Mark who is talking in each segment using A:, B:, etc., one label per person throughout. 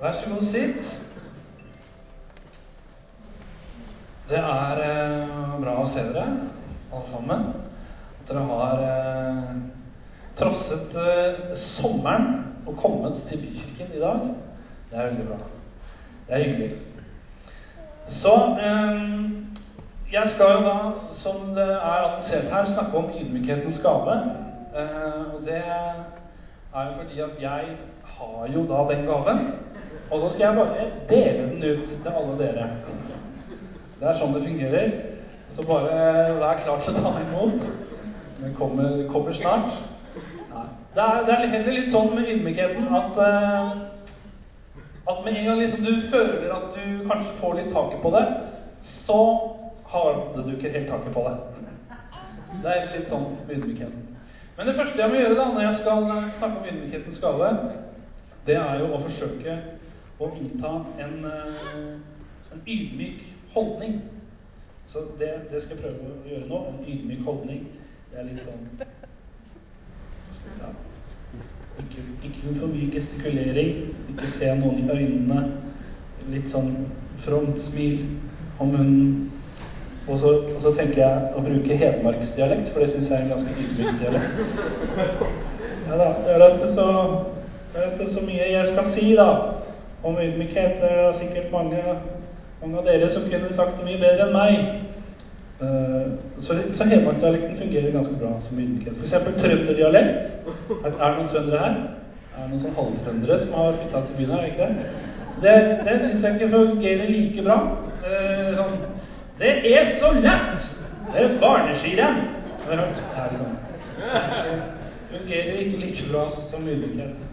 A: Vær så god, sitt. Det er eh, bra å se dere, alle sammen. At dere har eh, trosset eh, sommeren og kommet til Bykirken i dag. Det er veldig bra. Det er hyggelig. Så eh, jeg skal jo da, som det er annonsert her, snakke om ydmykhetens gave. Eh, og det er jo fordi at jeg har jo da den gaven. Og så skal jeg bare dele den ut til alle dere. Det er sånn det fungerer. Så bare vær klar til å ta imot. Den kommer, kommer snart. Nei. Det er, er heller litt sånn med ydmykheten at eh, at med en gang liksom du føler at du kanskje får litt taket på det, så hadde du ikke helt taket på det. Det er litt sånn med ydmykheten. Men det første jeg må gjøre da, når jeg skal snakke om ydmykhetens gave, det er jo å forsøke å innta en, eh, en ydmyk holdning. Så det, det skal jeg prøve å gjøre nå. En ydmyk holdning. Det er litt sånn ikke, ikke for mye gestikulering. Ikke se noen i øynene. Litt sånn frontsmil om munnen. Og så, og så, tenker jeg å bruke hedmarksdialekt, for det syns jeg er en ganske ydmyk dialekt. Ja da, det er ikke så, ikke så mye jeg skal si, da, om ydmykhet. Det er sikkert mange, mange av dere som kunne sagt det mye bedre enn meg. Uh, så, så hedmarksdialekten fungerer ganske bra som ydmykhet. F.eks. trønderdialekt. Er, det noen trøndere her? Er det noen sånn halvtrøndere som har flytta til byen her? ikke det? Det, det syns jeg ikke fungerer like bra. Uh, sånn Det er så lett! Det er barneskirenn! Liksom Det fungerer ikke like bra som ydmykhet.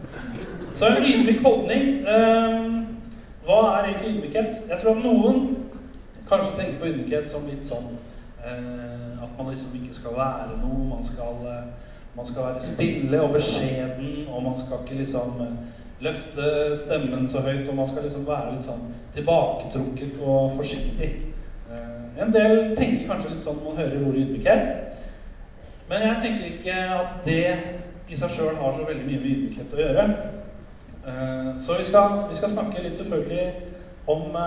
A: Så en ydmyk holdning uh, Hva er egentlig ydmykhet? Jeg tror at noen kanskje tenker på ydmykhet som litt sånn Eh, at man liksom ikke skal være noe. Man skal, eh, man skal være stille og beskjeden, og man skal ikke liksom eh, løfte stemmen så høyt. Og man skal liksom være litt sånn tilbaketrukket og forsiktig. En del tenker kanskje litt sånn når man hører ordet ydmykhet. Men jeg tenker ikke at det i seg sjøl har så veldig mye med ydmykhet å gjøre. Så vi skal, vi skal snakke litt selvfølgelig om,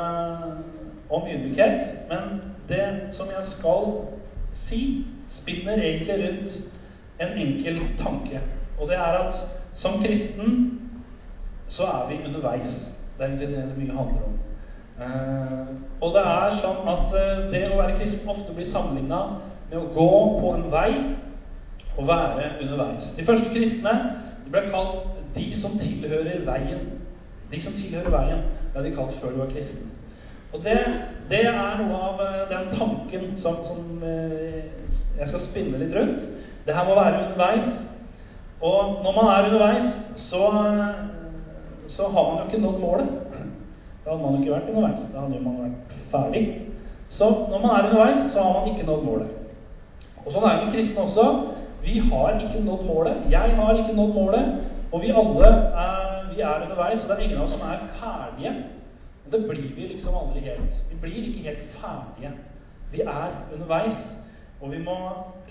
A: om ydmykhet. Men det som jeg skal si, spinner egentlig rundt en enkel tanke. Og det er at som kristen så er vi underveis. Det er egentlig det det mye handler om. Eh, og det er sånn at eh, det å være kristen ofte blir sammenligna med å gå på en vei og være underveis. De første kristne de ble kalt 'de som tilhører veien'. De som tilhører veien, ble de kalt før de var kristne. Og det, det, er noe av eh, den tanken som, som eh, jeg skal spinne litt rundt. Det her må være underveis. Og når man er underveis, så, så har man jo ikke nådd målet. Da hadde man jo ikke vært underveis. Da hadde man vært ferdig. Så når man er underveis, så har man ikke nådd målet. Og sånn er det med kristne også. Vi har ikke nådd målet. Jeg har ikke nådd målet. Og vi alle er, vi er underveis, og det er ingen av oss som er ferdige. Og det blir vi liksom aldri helt. Vi blir ikke helt ferdige. Vi er underveis, og vi må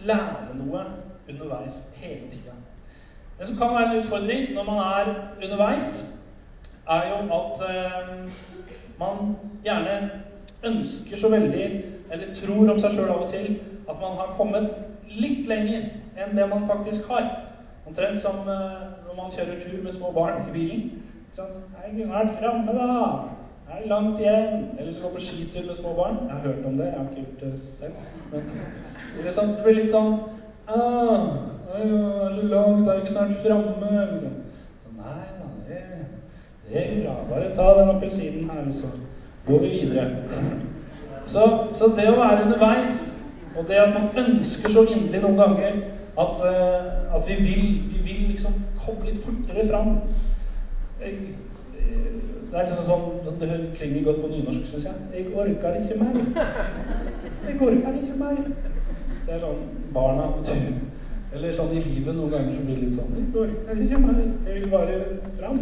A: lære noe underveis hele tida. Det som kan være en utfordring når man er underveis, er jo at eh, man gjerne ønsker så veldig, eller tror om seg sjøl av og til, at man har kommet litt lenger enn det man faktisk har. Omtrent som eh, når man kjører tur med små barn i bilen. Sånn, 'Jeg er framme, da.' Det er langt igjen. Eller så gå på skitur med små barn. Jeg har hørt om det. Jeg har ikke gjort det selv. Men det, sånn, det blir litt sånn ah, Det er så langt, er ikke snart framme. Liksom. Så nei da, det, det er bra. Bare ta den appelsinen her, så går vi videre. Så, så, det å være underveis, og det at man ønsker så inderlig noen ganger at, uh, at vi, vil, vi vil liksom komme litt fortere fram det er liksom sånn, Det klinger godt på nynorsk, syns jeg. 'Jeg orker ikke mer'. 'Jeg orker ikke mer'. Det er sånn barna Eller sånn i livet noen ganger så blir det litt sånn 'Jeg orker ikke mer'. Jeg vil bare fram.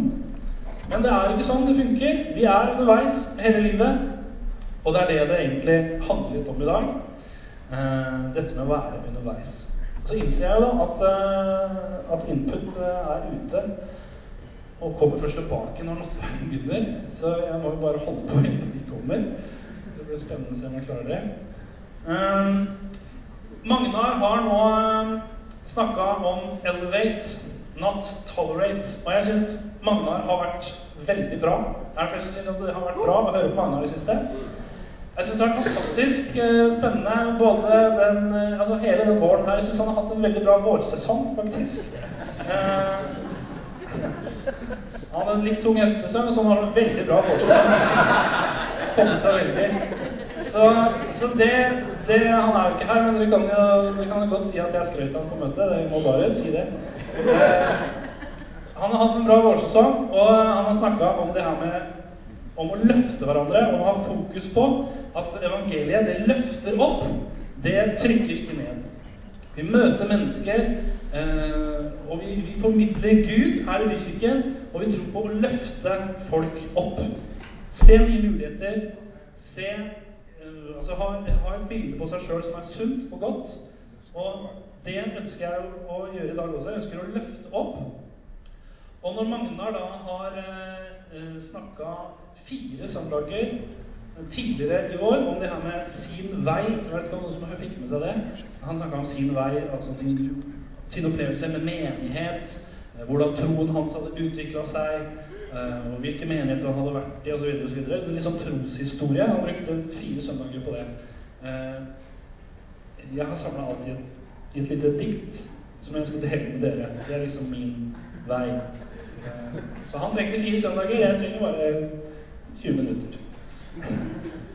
A: Men det er ikke sånn det funker. Vi er underveis hele livet. Og det er det det egentlig handler litt om i dag. Uh, dette med å være underveis. Så innser jeg jo at, uh, at input uh, er ute og kommer først tilbake når nattverden begynner. Så jeg må jo bare holde på helt til de kommer. Det blir spennende å se om jeg klarer det. Um, Magnar har nå snakka om 'elevate', not 'tolerate'. Og jeg syns Magnar har vært veldig bra. Jeg syns det har vært bra å høre på Magnar i det siste? Jeg syns det har vært fantastisk spennende både den, altså hele den våren her. Jeg syns han har hatt en veldig bra vårsesong, faktisk. Uh, han hadde en litt tung høstsesong, så han har en veldig bra vårsesong. Så, så det, det, Han er jo ikke her, men dere kan jo, dere kan jo godt si at jeg skrøt ham på møtet. Vi må bare si det. Eh, han har hatt en bra vårsesong, og han har snakka om det her med om å løfte hverandre, å ha fokus på at evangeliet, det løfter opp. Det trykker ikke ned. Vi møter mennesker, eh, og vi, vi, formidler Gud her i Bykirken. Og vi tror på å løfte folk opp. Se nye muligheter. Se eh, altså ha, ha, et bilde på seg sjøl som er sunt og godt. Og det ønsker jeg å gjøre i dag også. Jeg ønsker å løfte opp. Og når Magnar da har eh, eh snakka fire søndager tidligere i år om det her med sin vei. Jeg vet ikke om noen som fikk med seg det. Han snakka om sin vei, altså sin, sin, opplevelse med menighet. Eh, hvordan troen hans hadde utvikla seg, eh, og hvilke menigheter han hadde vært i, osv. En litt sånn troshistorie. Han brukte fire søndager på det. Eh, jeg har samla alt i et, lite dikt som jeg skal dele med dere. Det er liksom min vei. Så han trengte fire søndager. Jeg trenger bare 20 minutter.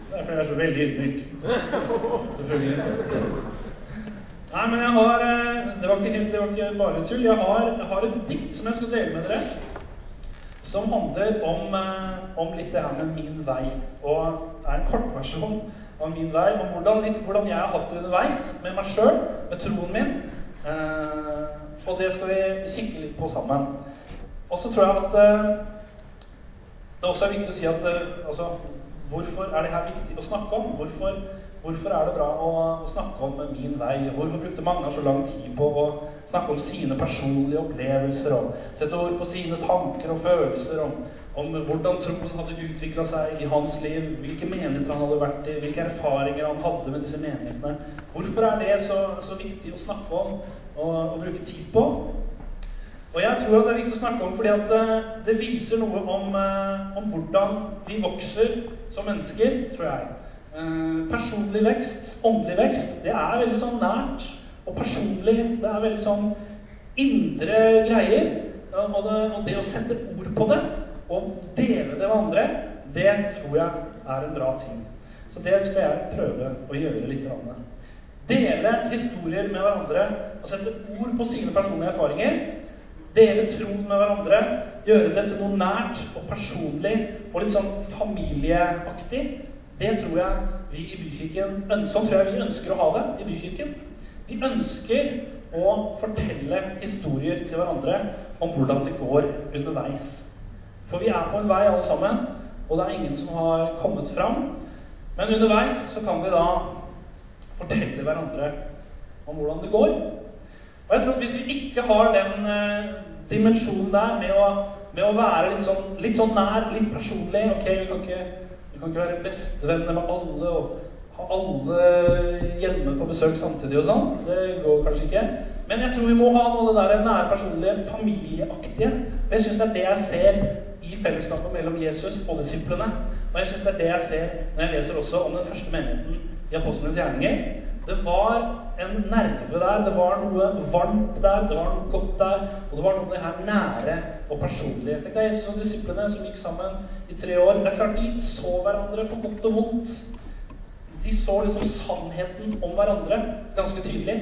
A: Det er fordi jeg er så veldig ydmyk. Selvfølgelig. Nei, men jeg har eh, Det var ikke, det var ikke bare tull. Jeg har, jeg har, et dikt som jeg skal dele med dere. Som handler om, eh, om litt det her med min vei. Og er en kortversjon av min vei. Om hvordan, litt, hvordan jeg har hatt det underveis med meg sjøl, med troen min. Eh, og det skal vi kikke litt på sammen. Og så tror jeg at eh, er også viktig å si at eh, altså, Hvorfor er det her viktig å snakke om? Hvorfor, hvorfor er det bra å, snakke om min vei? Hvorfor brukte mange så lang tid på å snakke om sine personlige opplevelser? Og sette ord på sine tanker og følelser om, om hvordan troen hadde utvikla seg i hans liv, hvilke menigheter han hadde vært i, hvilke erfaringer han hadde med disse menighetene. Hvorfor er det så, så viktig å snakke om og, og bruke tid på? Og jeg tror det er viktig å snakke om fordi at eh, det viser noe om, eh, om hvordan vi vokser som mennesker, tror jeg. Eh, personlig vekst, åndelig vekst, det er veldig sånn nært og personlig. Det er veldig sånn indre greier. Og det, og det å sette ord på det og dele det med andre, det tror jeg er en bra ting. Så det skal jeg prøve å gjøre litt. Dele historier med hverandre og sette ord på sine personlige erfaringer Dele troen med hverandre. Gjøre det til noe nært og personlig og litt sånn familieaktig. Det tror jeg vi i Bykirken Sånn tror jeg vi ønsker å ha det i Bykirken. Vi ønsker å fortelle historier til hverandre om hvordan det går underveis. For vi er på en vei, alle sammen, og det er ingen som har kommet fram. Men underveis så kan vi da fortelle hverandre om hvordan det går. Og jeg tror at Hvis vi ikke har den eh, dimensjonen der med å, med å være litt sånn, litt sånn, nær, litt personlig ok, Vi kan ikke, vi kan ikke være bestevenner med alle og ha alle hjemme på besøk samtidig og sånn. Det går kanskje ikke. Men jeg tror vi må ha noe det der nære, personlige, familieaktige. Og jeg syns det er det jeg ser i fellesskapet mellom Jesus og disiplene. Og jeg syns det er det jeg ser når jeg leser også om den første menigheten i Apostlenes gjerninger. Det var en nerve der, det var noe varmt der, det var noe godt der. Og det var noe av det her nære og personlige. Tenk deg Jesus og disiplene som gikk sammen i tre år. Det er klart De så hverandre på godt og vondt. De så liksom sannheten om hverandre ganske tydelig.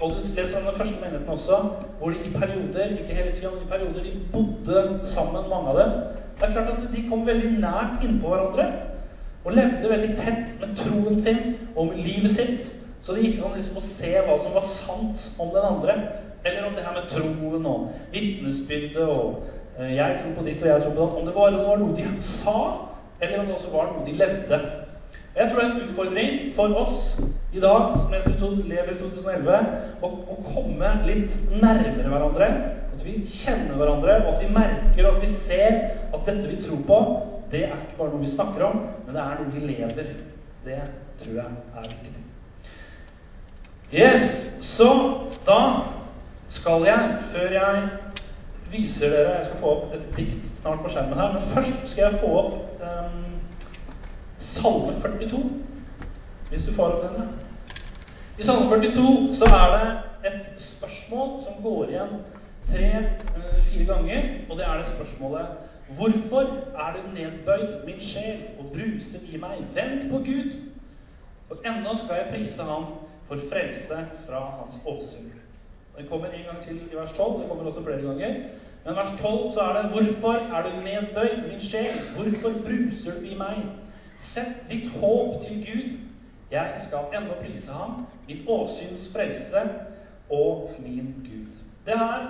A: Og du leser om den første menigheten også, hvor de i perioder ikke hele tiden, i perioder de bodde sammen, mange av dem. Det er klart at de kom veldig nært innpå hverandre. Og levde veldig tett med troen sin og med livet sitt. Så det gikk an liksom å se hva som var sant om den andre. Eller om det her med troen og vitnesbyrdet og eh, 'jeg tror på ditt og jeg tror på datt'. Om det var, var, noe de sa, eller om det også var noe de levde. Jeg tror det er en utfordring for oss i dag, som lever i 2011, å, å komme litt nærmere hverandre At vi kjenner hverandre, og at vi merker og at vi ser at dette vi tror på, det er ikke bare noe vi snakker om, men det er noe vi lever. Det tror jeg er viktig. Yes, så da skal jeg, før jeg viser dere Jeg skal få opp et dikt snart på skjermen her, men først skal jeg få opp um, Salme 42. Hvis du får opp denne. I Salme 42 så er det et spørsmål som går igjen tre-fire ganger, og det er det spørsmålet Hvorfor er du nedbøyd, min sjel, og bruser i meg? Vent på Gud, for ennå skal jeg prise ham for frelse fra hans åsyn. Den kommer en gang til i vers 12. Det kommer også flere ganger. Men vers 12 så er det Hvorfor er du nedbøyd, min sjel? Hvorfor bruser du i meg? Sett ditt håp til Gud. Jeg skal ennå prise ham, mitt åsyns frelse og min Gud. Det her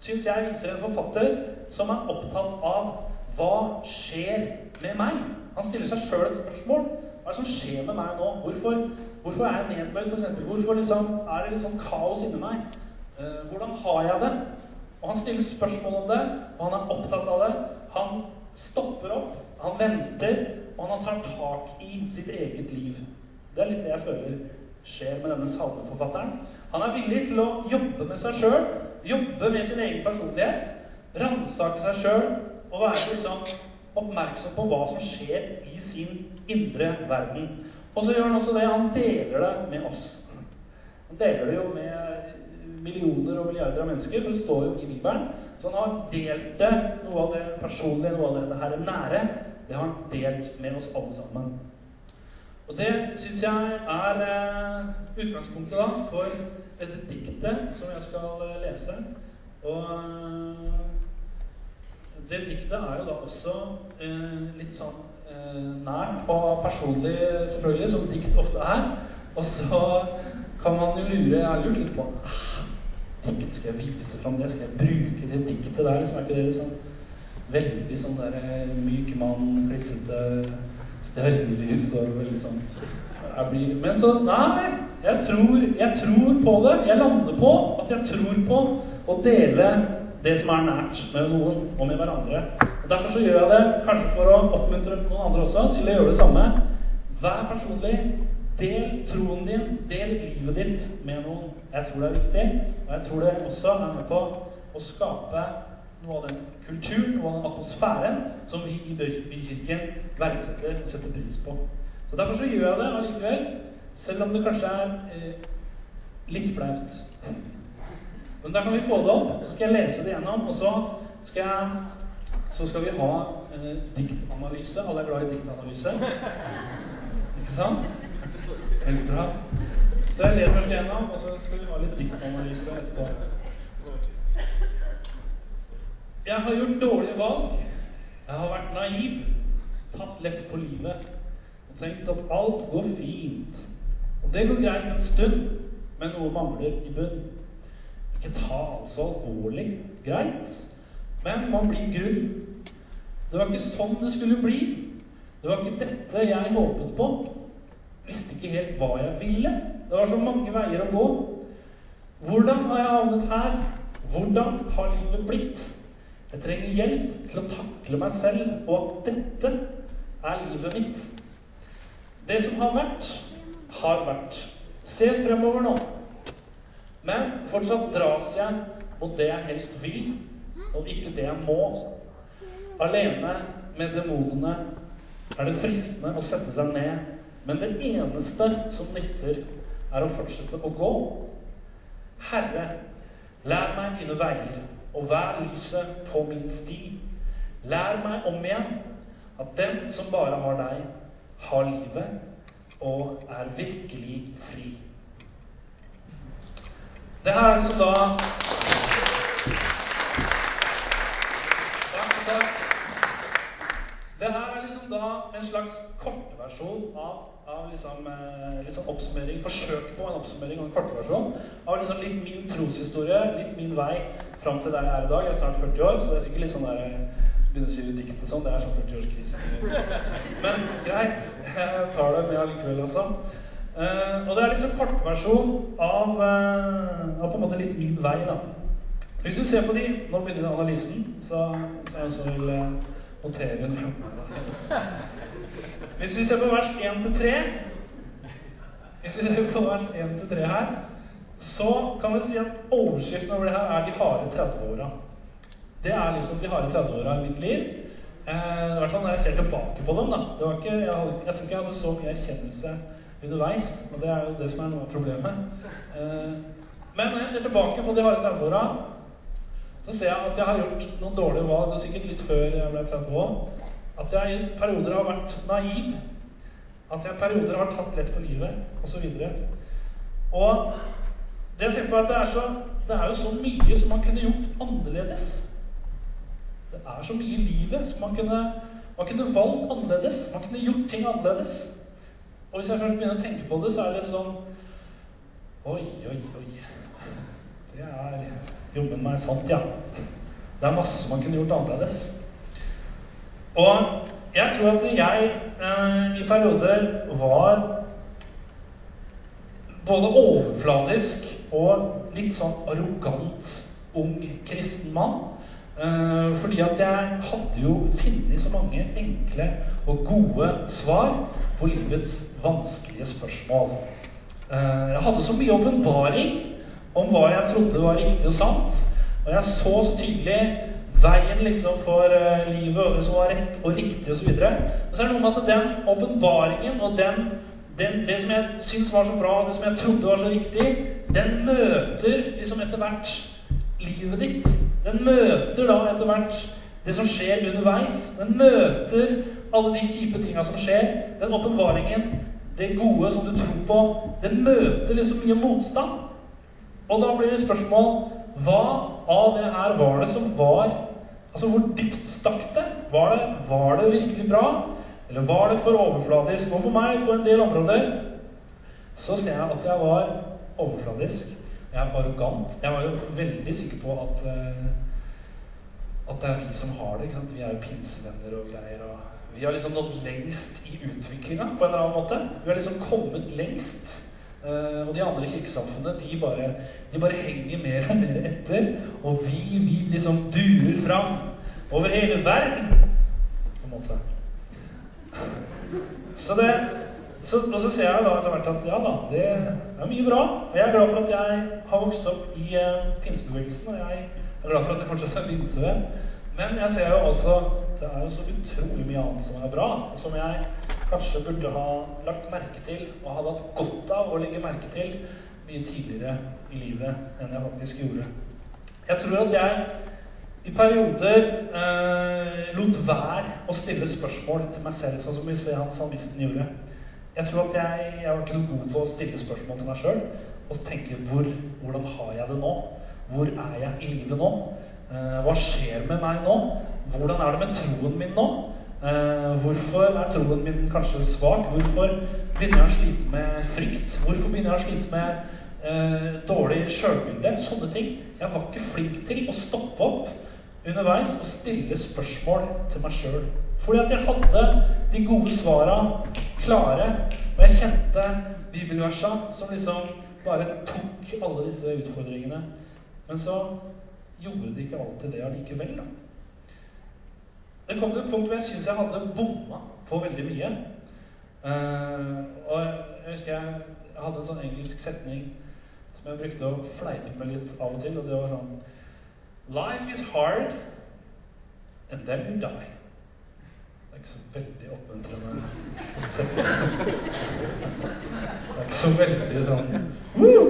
A: syns jeg viser en forfatter som er opptatt av hva skjer med meg. Han stiller seg sjøl et spørsmål. Hva er det som skjer med meg nå? Hvorfor, hvorfor er jeg nedbøyd, f.eks.? Hvorfor liksom, er det litt sånn kaos inni meg? Uh, hvordan har jeg det? Og Han stiller spørsmål om det, og han er opptatt av det. Han stopper opp, han venter, og han tar tak i sitt eget liv. Det er litt det jeg føler skjer med denne salmeforfatteren. Han er villig til å jobbe med seg sjøl, jobbe med sin egen personlighet, ransake seg sjøl og være liksom oppmerksom på hva som skjer i sin indre verden. Og så gjør han også det. Han deler det med oss. Han deler det jo med millioner og milliarder av mennesker, for det står jo i Bibelen. Så han har delt det, noe av det personlige, noe av det her nære, det har han delt med oss alle sammen. Og det syns jeg er eh, utgangspunktet da for dette diktet som jeg skal eh, lese. Og eh, det diktet er jo da også litt sånn nært og personlig, selvfølgelig, som dikt ofte er. Og så kan man jo lure Jeg har lurt litt på ah, dikt, Skal jeg vise fram det? Skal jeg bruke det diktet der? som er ikke det sånn veldig sånn der eh, myk mann, klissete stjernelys og veldig sånn Men så Nei, jeg tror, jeg tror på det. Jeg lander på at jeg tror på å dele det som er nært med noen og med hverandre. Og Derfor så gjør jeg det kanskje for å oppmuntre noen andre også til å gjøre det samme. Vær personlig. Del troen din, del livet ditt med noen. Jeg tror det er viktig, og jeg tror det også er med på å skape noe av den kulturen, av den atmosfæren som vi i Bykirken verdsetter og setter pris på. Så Derfor så gjør jeg det allikevel, selv om det kanskje er eh, litt flaut. Men da kan vi få det opp, så skal jeg lese det gjennom, og så skal, jeg, så skal vi ha eh, diktanalyse. Alle er glad i diktanalyse. Ikke sant? Veldig bra. Så jeg leser først gjennom, og så skal vi ha litt diktanalyse etterpå. Jeg har gjort dårlige valg. Jeg har vært naiv, tatt lett på livet og tenkt at alt går fint. Og det går greit en stund, men noe mangler i bunn. Ikke ta altså alvorlig. Greit, men man blir grunn. Det var ikke sånn det skulle bli. Det var ikke dette jeg håpet på. Visste ikke helt hva jeg ville. Det var så mange veier å gå. Hvordan har jeg havnet her? Hvordan har livet blitt? Jeg trenger hjelp til å takle meg selv, og at dette er livet mitt. Det som har vært, har vært. Se fremover nå. Men fortsatt dras jeg mot det jeg helst vil, og ikke det jeg må. Alene med demonene er det fristende å sette seg ned, men det eneste som nytter, er å fortsette å gå. Herre, lær meg dine veier og vær lyset på min sti. Lær meg om igjen at den som bare har deg, har livet og er virkelig fri. Det her er altså da Det her er liksom da en slags kortversjon av av liksom, liksom oppsummering, forsøk på en oppsummering og en kortversjon av liksom litt min troshistorie, litt min vei fram til der jeg er i dag. Jeg er snart 40 år, så det er sikkert litt sånn der eh, begynne å skrive dikt og sånn. Det er sånn 40-årskrise. Men greit, jeg tar det med allikevel, altså. Uh, og det er liksom kortversjon av, uh, av på en måte litt min vei, da. Hvis du ser på de Nå begynner analysen, så, så jeg også vil uh, notere Hvis vi ser på vers 1-3 Hvis vi ser på vers 1-3 her, så kan vi si at overskriften over det her er de harde 30-åra. Det er liksom de harde 30-åra i mitt liv. I hvert fall når jeg ser tilbake på dem. da. Ikke, jeg, jeg tror ikke jeg hadde så mye erkjennelse underveis. Og det er jo det som er noe av problemet. Eh, men når jeg ser tilbake på de harde 30-åra, så ser jeg at jeg har gjort noen dårlige valg, og sikkert litt før jeg ble 30 år. At jeg i perioder har vært naiv. At jeg i perioder har tatt lett på livet, osv. Og, og det jeg ser på, er at det er, så, det er jo så mye som man kunne gjort annerledes. Det er så mye i livet som man kunne, man kunne valgt annerledes. Man kunne gjort ting annerledes. Og hvis jeg først begynner å tenke på det, så er det sånn Oi, oi, oi. Det er jobben meg sant, ja. Det er masse man kunne gjort annerledes. Og jeg tror at jeg eh, i perioder var både overfladisk og litt sånn arrogant ung kristen mann. Eh, fordi at jeg hadde jo funnet så mange enkle og gode svar på livets vanskelige spørsmål. Eh, jeg hadde så mye åpenbaring om hva jeg trodde var riktig og sant. Og jeg så så tydelig veien liksom for uh, livet og det som var rett og riktig osv. Men så er det noe med at den åpenbaringen og den, den, det som jeg syntes var så bra, det som jeg trodde var så riktig, den møter liksom etter hvert livet ditt. Den møter da etter hvert det som skjer underveis. Den møter alle de kjipe tinga som skjer. Den åpenbaringen, det gode som du tror på, den møter liksom mye motstand. Og da blir det spørsmål hva av det her var det som var Altså, hvor dypt stakk det? Var, det? var det virkelig bra? Eller var det for overfladisk? Og for meg, på en del områder, så ser jeg at jeg var overfladisk. Jeg var arrogant. Jeg var jo veldig sikker på at uh, at det er vi som har det. Vi er jo pinsevenner og greier. Og vi har liksom nådd lengst i utviklinga på en eller annen måte. Vi har liksom kommet lengst. Uh, og de andre kirkesamfunnene de bare, de bare henger mer og mer etter. Og vi, vi liksom durer fram over hele verden, på en måte. Så det, så, og så ser jeg da etter hvert at ja da, det er mye bra. Og jeg er glad for at jeg har vokst opp i uh, pinsebevegelsen. Og jeg er glad for at jeg fortsatt er pinsevenn. Men jeg ser jo også det er jo så utrolig mye annet som er bra, som jeg kanskje burde ha lagt merke til og hadde hatt godt av å legge merke til mye tidligere i livet enn jeg faktisk gjorde. Jeg tror at jeg i perioder eh, lot være å stille spørsmål til meg selv, sånn som vi ser han salmisten gjorde. Jeg tror at jeg, jeg var ikke noe god på å stille spørsmål til meg sjøl og tenke hvor, hvordan har jeg det nå? Hvor er jeg i livet nå? Eh, hva skjer med meg nå? Hvordan er det med troen min nå? Eh, hvorfor er troen min kanskje svak? Hvorfor begynner jeg å slite med frykt? Hvorfor begynner jeg å slite med eh, dårlig sjølbilde? Sånne ting. Jeg var ikke flink til å stoppe opp underveis og stille spørsmål til meg sjøl. Fordi at jeg hadde de gode svara klare, og jeg kjente bibelversa som liksom bare tok alle disse utfordringene. Men så gjorde de ikke alltid det allikevel. da. Det kom til et punkt hvor jeg syntes jeg hadde bomma på veldig mye. Uh, og jeg husker jeg, hadde en sånn engelsk setning som jeg brukte å fleipe med litt av og til, og det var sånn Life is hard, and then you die. Det er ikke så veldig oppmuntrende setning. Det er ikke så veldig sånn Woo!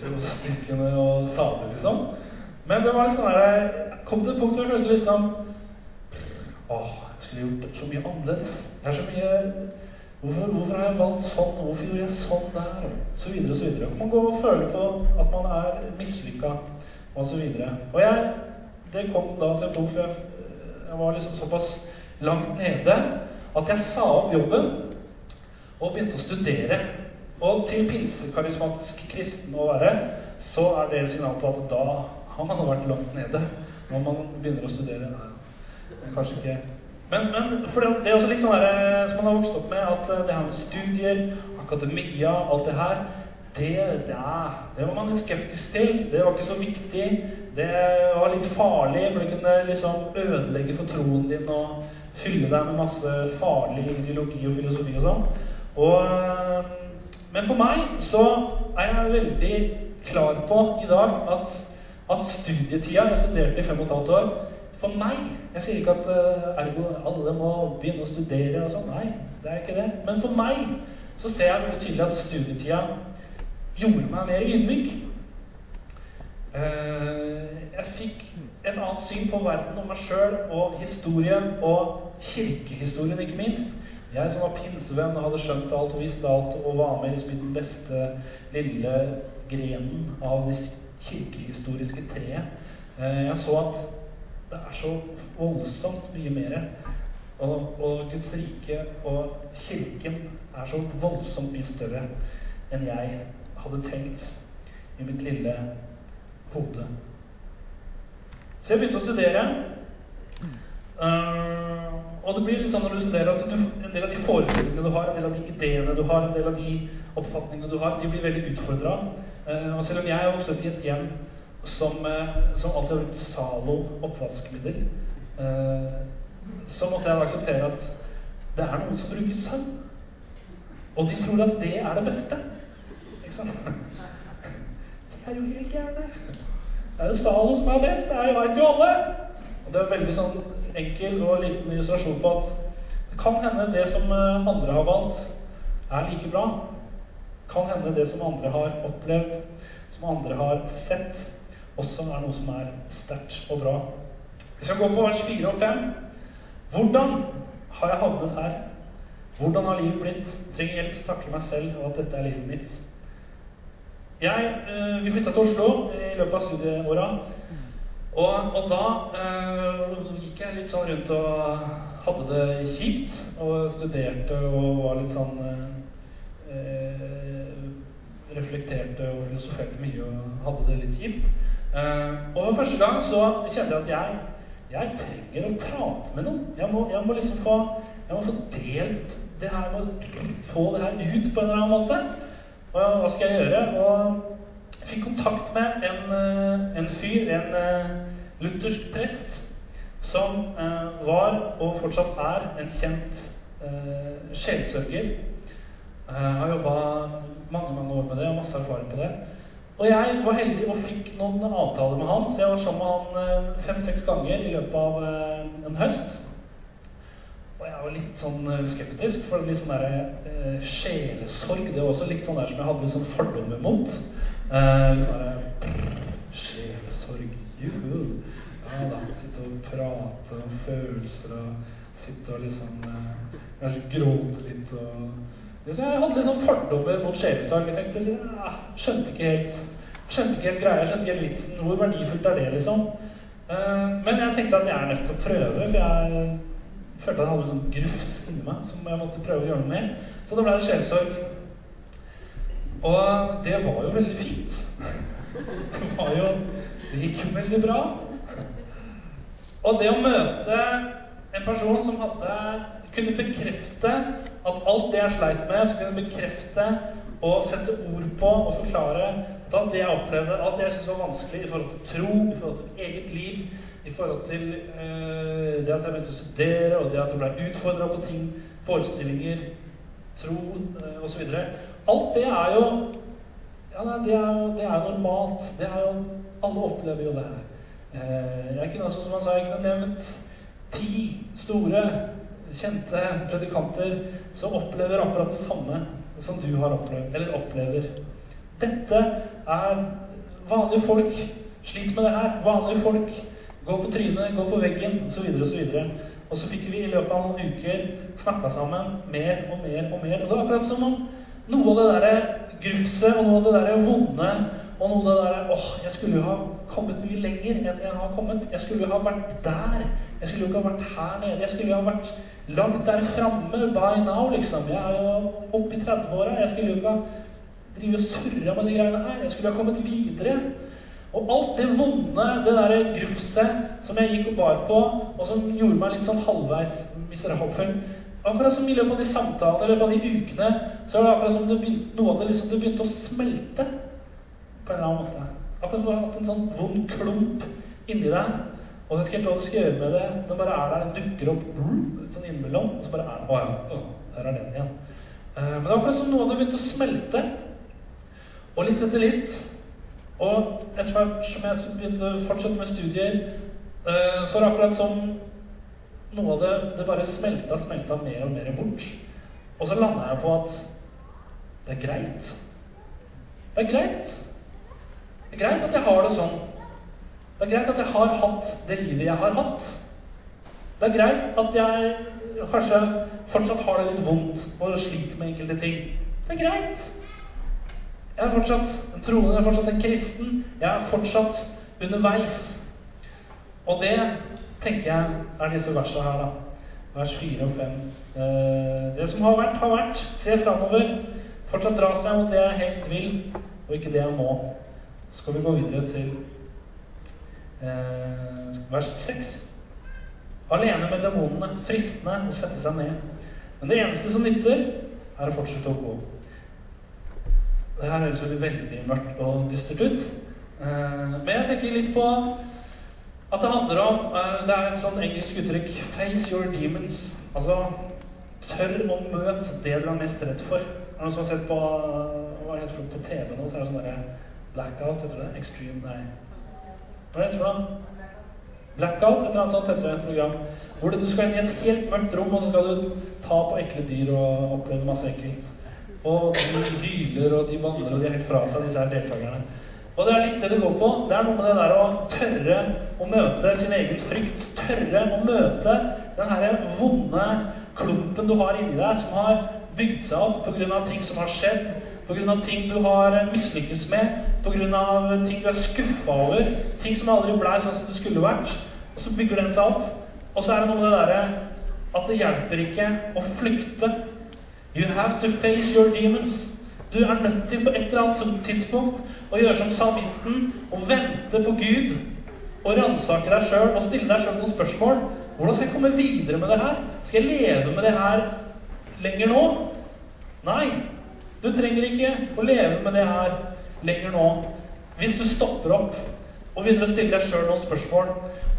A: Trosstykkende og liksom. Men det var litt sånn der, jeg kom til et punkt hvor jeg følte liksom Åh, jeg skulle gjort så mye annerledes. Jeg er så mye Hvorfor, hvorfor, har jeg valgt sånn? Hvorfor gjorde jeg sånn der? Så videre og så videre. Man går og føler på at man er mislykka, og så videre. Og jeg, det kom da til et punkt hvor jeg, jeg var liksom såpass langt nede at jeg sa opp jobben og begynte å studere. Og til pinsekarismatisk kristen å være, så er det et signal på at da har hadde vært langt nede. Når man begynner å studere. Nei, kanskje ikke men, men for det, det, er også litt sånn her, som man har vokst opp med, at det her med studier, akademia, alt det her det, ja, det var man skeptisk til. Det var ikke så viktig. Det var litt farlig, for det kunne liksom ødelegge for troen din og fylle deg med masse farlig ideologi og filosofi og sånn. Og, men for meg så er jeg veldig klar på i dag at, at studietida Jeg studerte i fem og et halvt år. For meg Jeg sier ikke at uh, ergo alle må begynne å studere og sånn. Nei, det er ikke det. Men for meg så ser jeg veldig tydelig at studietida gjorde meg mer ydmyk. Uh, jeg fikk et annet syn på verden og meg sjøl og historien og kirkehistorien, ikke minst. Jeg som var pinsevenn og hadde skjønt alt og visste alt og var med liksom i den beste lille grenen av det kirkehistoriske treet. Uh, jeg så at det er så voldsomt mye mer. Og, og, Guds rike og Kirken er så voldsomt mye større enn jeg hadde tenkt i mitt lille hode. Så jeg begynte å studere. Uh, og det blir litt sånn når du studerer at du, en del av de forestillingene du har, en del av de ideene du har, en del av de oppfatningene du har, de blir veldig utfordra. Uh, og selv om jeg er vokst opp i et hjem som, uh, som alltid har brukt Zalo oppvaskmiddel, så måtte jeg akseptere at det er noen som bruker søvn. Og de tror at det er det beste. Ikke sant? De er jo helt gærne. Det er jo Zalo som er best. Det veit jo alle. Og det er veldig sånn enkel og liten illustrasjon på at det kan hende det som eh, andre har valgt, er like bra. Kan hende det som andre har opplevd, som andre har sett, også er noe som er sterkt og bra. Vi skal gå på vers 4 og 5. Hvordan har jeg havnet her? Hvordan har livet blitt? Trenger hjelp til å takle meg selv og at dette er livet mitt. Jeg, eh, vi flytta til Oslo i løpet av studieåra. Og, og, da øh, gikk jeg litt sånn rundt og hadde det kjipt. Og studerte og var litt sånn eh, Reflekterte og filosoferte mye og hadde det litt kjipt. Eh, og for første gang så kjente jeg at jeg, jeg trenger å prate med noen. Jeg må, jeg må liksom få, jeg må få delt det her, må få det her ut på en eller annen måte. Og hva skal jeg gjøre? Og jeg fikk kontakt med en, eh, en fyr, en luthersk prest, som var, og fortsatt er, en kjent uh, sjelsørger. Jeg har jobba mange mange år med det og masse erfaring på det. Og jeg var heldig og fikk noen avtaler med han, så jeg var sammen med han fem-seks ganger i løpet av en høst. Og jeg var litt sånn eh, skeptisk, for litt sånn der, eh, sjelesorg Det var også litt sånn der som jeg hadde litt sånn fordommer mot. Eh, litt sånn der, Sjelesorg Juhu. Ja da. Sitte og prate om følelser og sitte og liksom eh, Kanskje gråte litt og liksom, Jeg hadde litt sånn fordommer mot sjelesorg. Jeg tenkte ja, Skjønte ikke helt Skjønte ikke helt greia, skjønte ikke helt vitsen. Hvor verdifullt er det, liksom? Eh, men jeg tenkte at jeg er nødt til å prøve, for jeg følte at jeg hadde en sånn grufs inni meg som jeg måtte prøve å gjøre noe med. Så da ble det sjelesorg. Og det var jo veldig fint. Det var jo Det gikk jo veldig bra. Og det å møte en person som hadde kunne bekrefte at alt det jeg sleit med, så kunne bekrefte og sette ord på og forklare at alt det jeg opplevde, alt det jeg syntes var vanskelig i forhold til tro, i forhold til eget liv, i forhold til øh, det at jeg begynte å studere, og det at jeg ble utfordra på ting, forestillinger, tro øh, osv. Alt det er jo ja, det er det er normalt. Det er jo, alle opplever jo det her. Eh, jeg kunne altså, som han sa, jeg kunne nevnt ti store, kjente predikanter som opplever akkurat det samme som du har opplevd, eller opplever. Dette er vanlige folk sliter med det her. Vanlige folk Gå på trynet, gå på veggen, osv. osv. Og så fikk vi i løpet av noen uker snakka sammen mer og mer og mer. Og det var akkurat som om noe av det derre gruset og noe av det derre vonde og noe av det derre åh, jeg skulle jo ha kommet mye lenger enn jeg har kommet. Jeg skulle jo ha vært der. Jeg skulle jo ikke ha vært her nede. Jeg skulle jo ha vært langt der framme by now, liksom. Jeg er jo oppe i 30-åra. Jeg skulle jo ikke ha drive og surra med de greiene her. Jeg skulle ha kommet videre. Og alt det vonde, det derre grufset som jeg gikk og bar på, og som gjorde meg litt sånn halvveis miserabel Akkurat som i løpet av de samtalene, av de ukene, så var det akkurat som det begynte, noe av det liksom det begynte å smelte på en eller annen måte. Akkurat som du har hatt en sånn vond klump inni deg. Og vet ikke helt hva du skal gjøre med det. Den bare er der, den dukker opp sånn innimellom. Og så bare er den Å ja, her er den igjen. Eh, men det var akkurat som noe hadde begynt å smelte. Og litt etter litt. Og etter hvert som jeg begynte å fortsette med studier, eh, så er det akkurat som noe av det, det bare smelta smelta mer og mer bort. Og så landa jeg på at det er greit. Det er greit. Det er greit at jeg har det sånn. Det er greit at jeg har hatt det livet jeg har hatt. Det er greit at jeg kanskje fortsatt har det litt vondt og sliter med enkelte ting. Det er greit. Jeg er fortsatt en troende, jeg er fortsatt en kristen. Jeg er fortsatt underveis. Og det tenker jeg er disse versene her, da. Vers 4 og 5. Eh, det som har vært, har vært. Se framover. Fortsatt dra seg mot det jeg helst vil, og ikke det jeg må. Skal vi gå videre til eh, vers 6. Alene med demonene, fristende å sette seg ned. Men det eneste som nytter, er å fortsette å gå. Det her høres veldig, mørkt og dystert ut. Eh, men jeg tenker litt på at det handler om eh, Det er et sånn engelsk uttrykk 'face your demons'. Altså tørr å møte det du er mest redd for. Er det noen som har sett på hva heter det på TV nå? Så er det sånn derre blackout, heter det? Extreme Nei. Hva heter det? Blackout, et eller annet sånt heter det. et program. Hvor du skal inn i et helt mørkt rom, og så skal du ta på ekle dyr og oppleve masse ekkelt. Og de hyler, og de banner, og de er helt fra seg, disse her deltakerne. Og det er litt det det går på. Det er noe med det der å tørre å møte sin egen frykt. Tørre å møte den herre vonde klumpen du har inni deg, som har bygd seg opp pga. ting som har skjedd, pga. ting du har mislykkes med, pga. ting du er skuffa over, ting som aldri blei sånn som det skulle vært. Og så bygger den seg opp. Og så er det noe med det derre at det hjelper ikke å flykte You have to face your demons. Du er nødt til på et eller annet tidspunkt å gjøre som salmisten og vente på Gud og ransake deg sjøl og stille deg sjøl noen spørsmål. Hvordan skal jeg komme videre med det her? Skal jeg leve med det her lenger nå? Nei. Du trenger ikke å leve med det her lenger nå. Hvis du stopper opp og begynner å stille deg sjøl noen spørsmål,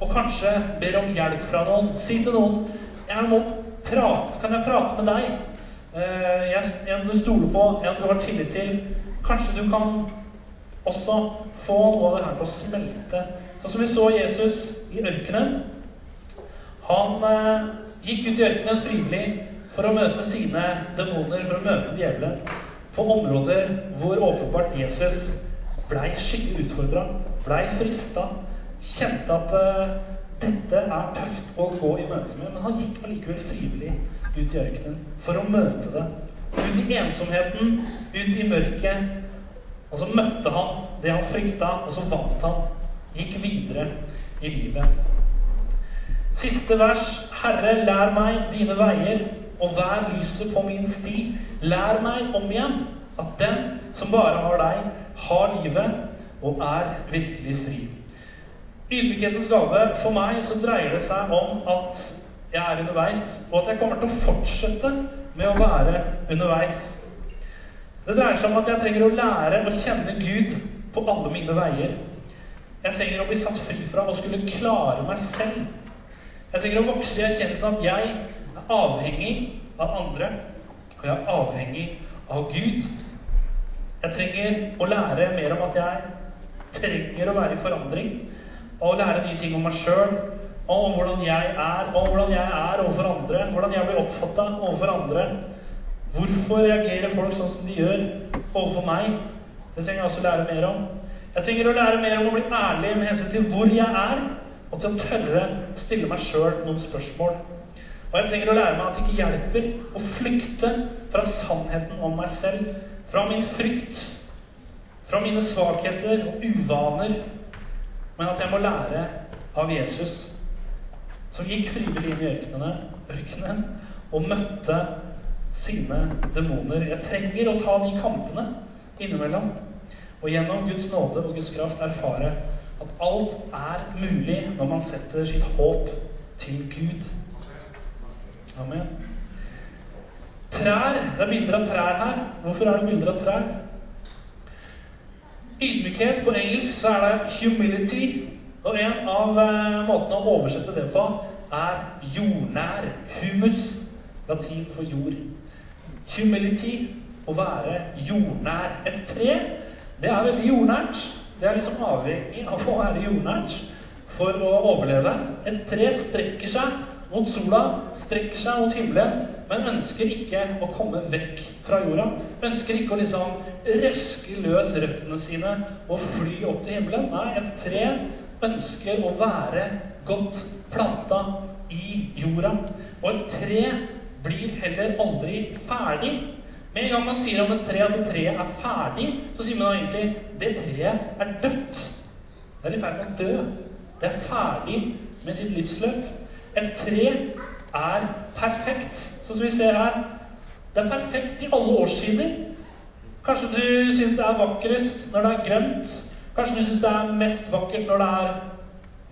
A: og kanskje ber om hjelp fra noen, si til noen jeg må prate, Kan jeg prate med deg? Eh, en du stoler på, en du har tillit til. Kanskje du kan også få noe av det her til å smelte. Sånn som vi så Jesus i ørkenen. Han eh, gikk ut i ørkenen frivillig for å møte sine demoner, for å møte djevelen. På områder hvor åpenbart Jesus blei skikkelig utfordra, blei frista, kjente at uh, dette er tøft å gå i møte med. Men han gikk allikevel frivillig ut i ørkenen for å møte det. Ut i ensomheten, ut i mørket. Og så møtte han det han frykta, og så vant han. Gikk videre i livet. Siste vers. Herre, lær meg dine veier, og vær lyset på min sti. Lær meg om igjen at den som bare har deg, har livet og er virkelig fri. Ydmykhetens gave for meg så dreier det seg om at jeg er underveis, og at jeg kommer til å fortsette med å være underveis. Det dreier seg om at jeg trenger å lære å kjenne Gud på alle mine veier. Jeg trenger å bli satt fri fra å skulle klare meg selv. Jeg trenger å vokse i erkjennelsen at jeg avhengig av andre, og jeg er avhengig av Gud. Jeg trenger å lære mer om at jeg trenger å være i forandring, og lære nye ting om meg sjøl om hvordan jeg er, om hvordan jeg er overfor andre, hvordan jeg blir oppfatta overfor andre. Hvorfor reagerer folk sånn som de gjør overfor meg? Det trenger jeg også lære mer om. Jeg trenger å lære mer om å bli ærlig med hensyn til hvor jeg er, og til å tørre å stille meg sjøl noen spørsmål. Og jeg trenger å lære meg at det ikke hjelper å flykte fra sannheten om meg selv, fra min frykt, fra mine svakheter og uvaner, men at jeg må lære av Jesus som gikk frivillig inn i ørkenene, ørkenen og møtte sine demoner. Jeg trenger å ta de kampene innimellom. Og gjennom Guds nåde og Guds kraft erfare at alt er mulig når man setter sitt håp til Gud. Amen. Trær. Det er bilder av trær her. Hvorfor er det bilder av trær? ydmykhet på engelsk så er det 'humility'. Og en av eh, måtene å oversette det på er jordnær. Humus. Latin for jord. Humility. Å være jordnær. Et tre, det er veldig jordnært. Det er liksom avhengig av å være jordnært for å overleve. Et tre strekker seg mot sola, strekker seg mot himmelen, men ønsker ikke å komme vekk fra jorda. Ønsker ikke å liksom røske løs røttene sine og fly opp til himmelen. Nei, et tre ønsker å være godt planta i jorda. Og et tre blir heller aldri ferdig. Med en gang man sier om et tre at et tre er ferdig, så sier man egentlig det treet er dødt. Det er i ferd med å dø. Det er ferdig med sitt livsløp. Et tre er perfekt. Sånn som vi ser her. Det er perfekt i alle årstider. Kanskje du syns det er vakrest når det er grønt. Kanskje du syns det er mest vakkert når det er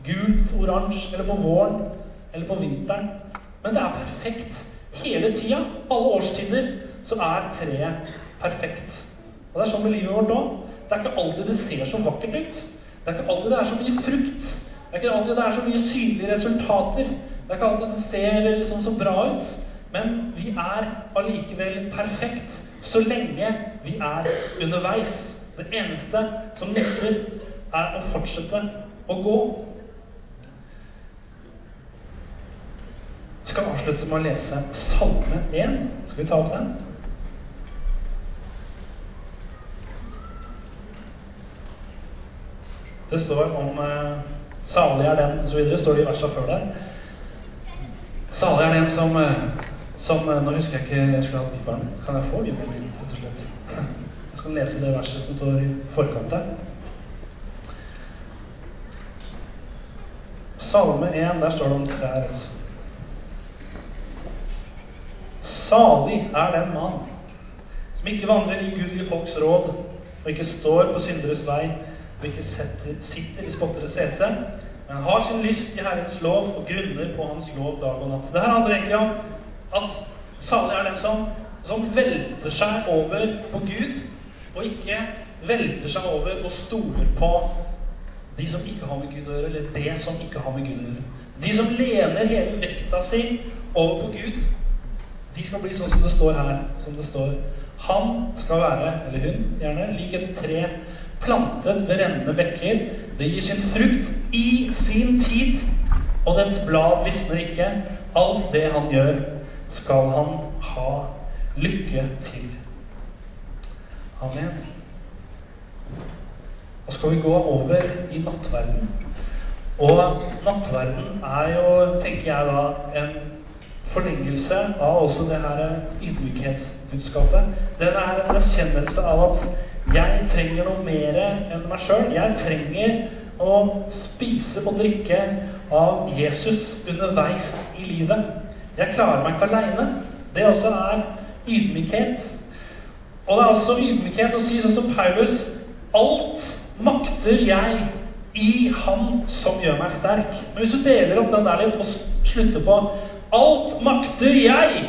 A: gult, oransje, eller på våren, eller på vinteren. Men det er perfekt hele tida. Alle årstider så er treet perfekt. Og det er sånn med livet vårt òg. Det er ikke alltid det ser så vakkert ut. Det er ikke alltid det er så mye frukt. Det er ikke alltid det er så mye synlige resultater. Det er ikke alltid det ser liksom så bra ut, men vi er allikevel perfekt så lenge vi er underveis. Det eneste som nytter, er å fortsette å gå. Vi skal avslutte med å lese Salme 1. Skal vi ta opp den? Det står om eh, Salig er den, osv. står det i versa før der. Salig er den som, eh, som eh, Nå husker jeg ikke Jeg skulle hatt bibelen. Kan jeg få bibelen rett og slett? Jeg skal lese det verset som står i forkant der. Salme 1, der står det om trær. Salig er den mann som ikke vandrer i ugudelige folks råd, og ikke står på synderes vei, og ikke setter, sitter i spotteres sete, men har sin lyst i Herrens lov og grunner på Hans lov dag og natt. Det her handler egentlig om at salig er den som, som velter seg over på Gud, og ikke velter seg over og stoler på de som ikke har med Gud å gjøre, eller det som ikke har med Gud å gjøre. De som lener hele vekta si over på Gud, de skal bli sånn som det står her. Som det står. Han skal være, eller hun gjerne, lik et tre plantet ved rennende bekker. Det gir sin frukt i sin tid, og dets blad visner ikke. Alt det han gjør, skal han ha lykke til. Amen. Og skal vi gå over i nattverden. Og nattverden er jo, tenker jeg da, en forlengelse av også det her ydmykhetsbudskapet. Den er en erkjennelse av at jeg trenger noe mer enn meg sjøl. Jeg trenger å spise og drikke av Jesus underveis i livet. Jeg klarer meg ikke aleine. Det også er ydmykhet. Og det er også ydmykhet å si sånn som Paulus Alt makter jeg i Han som gjør meg sterk. Men hvis du deler opp den der litt og slutter på Alt makter jeg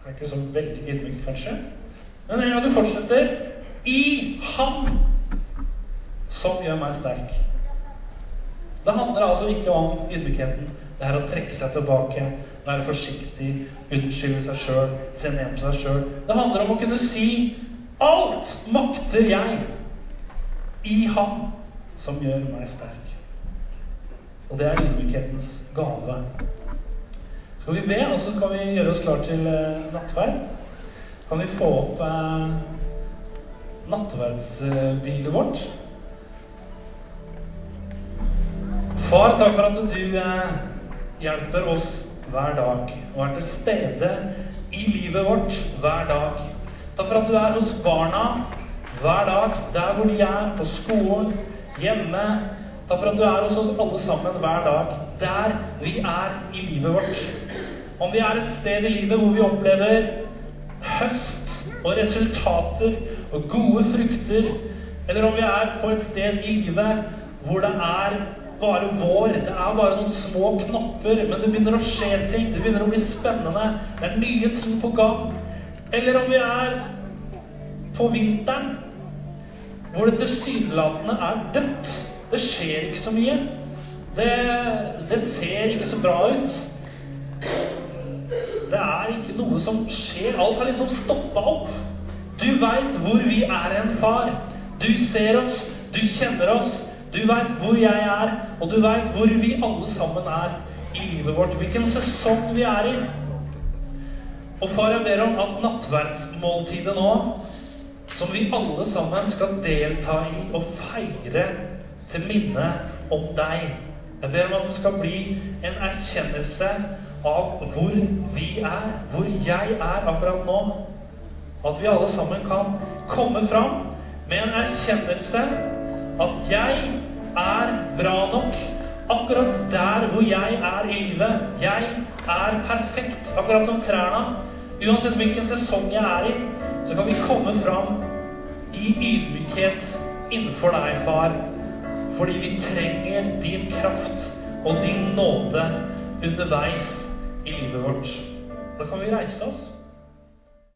A: Det er ikke så veldig ydmykt, kanskje. Men en gang du fortsetter I Han som gjør meg sterk. Det handler altså ikke om ydmykheten. Det er å trekke seg tilbake, være forsiktig, unnskylde seg sjøl, se ned på seg sjøl. Det handler om å kunne si Alt makter jeg i Han som gjør meg sterk. Og det er ydmykhetens gave. Skal vi be, og så kan vi gjøre oss klar til eh, nattverd? Kan vi få opp eh, nattverdsbildet vårt? Far, takk for at du eh, hjelper oss hver dag og er til stede i livet vårt hver dag. Takk for at du er hos barna hver dag, der hvor de er, på skolen, hjemme. Takk for at du er hos oss alle sammen hver dag, der vi er i livet vårt. Om vi er et sted i livet hvor vi opplever høst og resultater og gode frukter, eller om vi er på et sted i livet hvor det er bare vår, det er bare noen små knopper, men det begynner å skje ting, det begynner å bli spennende, det er nye ting på gang. Eller om vi er på vinteren, hvor det tilsynelatende er dødt. Det skjer ikke så mye. Det, det ser ikke så bra ut. Noe som skjer. Alt har liksom stoppa opp. Du veit hvor vi er en far. Du ser oss, du kjenner oss. Du veit hvor jeg er, og du veit hvor vi alle sammen er i livet vårt. Hvilken sesong vi er i. Og far, jeg ber om at nattverdsmåltidet nå, som vi alle sammen skal delta i og feire til minne om deg Jeg ber om at det skal bli en erkjennelse av hvor vi er, hvor jeg er akkurat nå. At vi alle sammen kan komme fram med en erkjennelse at jeg er bra nok akkurat der hvor jeg er i livet. Jeg er perfekt, akkurat som trærne. Uansett hvilken sesong jeg er i, så kan vi komme fram i ydmykhet innenfor deg, far. Fordi vi trenger din kraft og din nåde underveis i livet vårt. Da kan vi reise oss.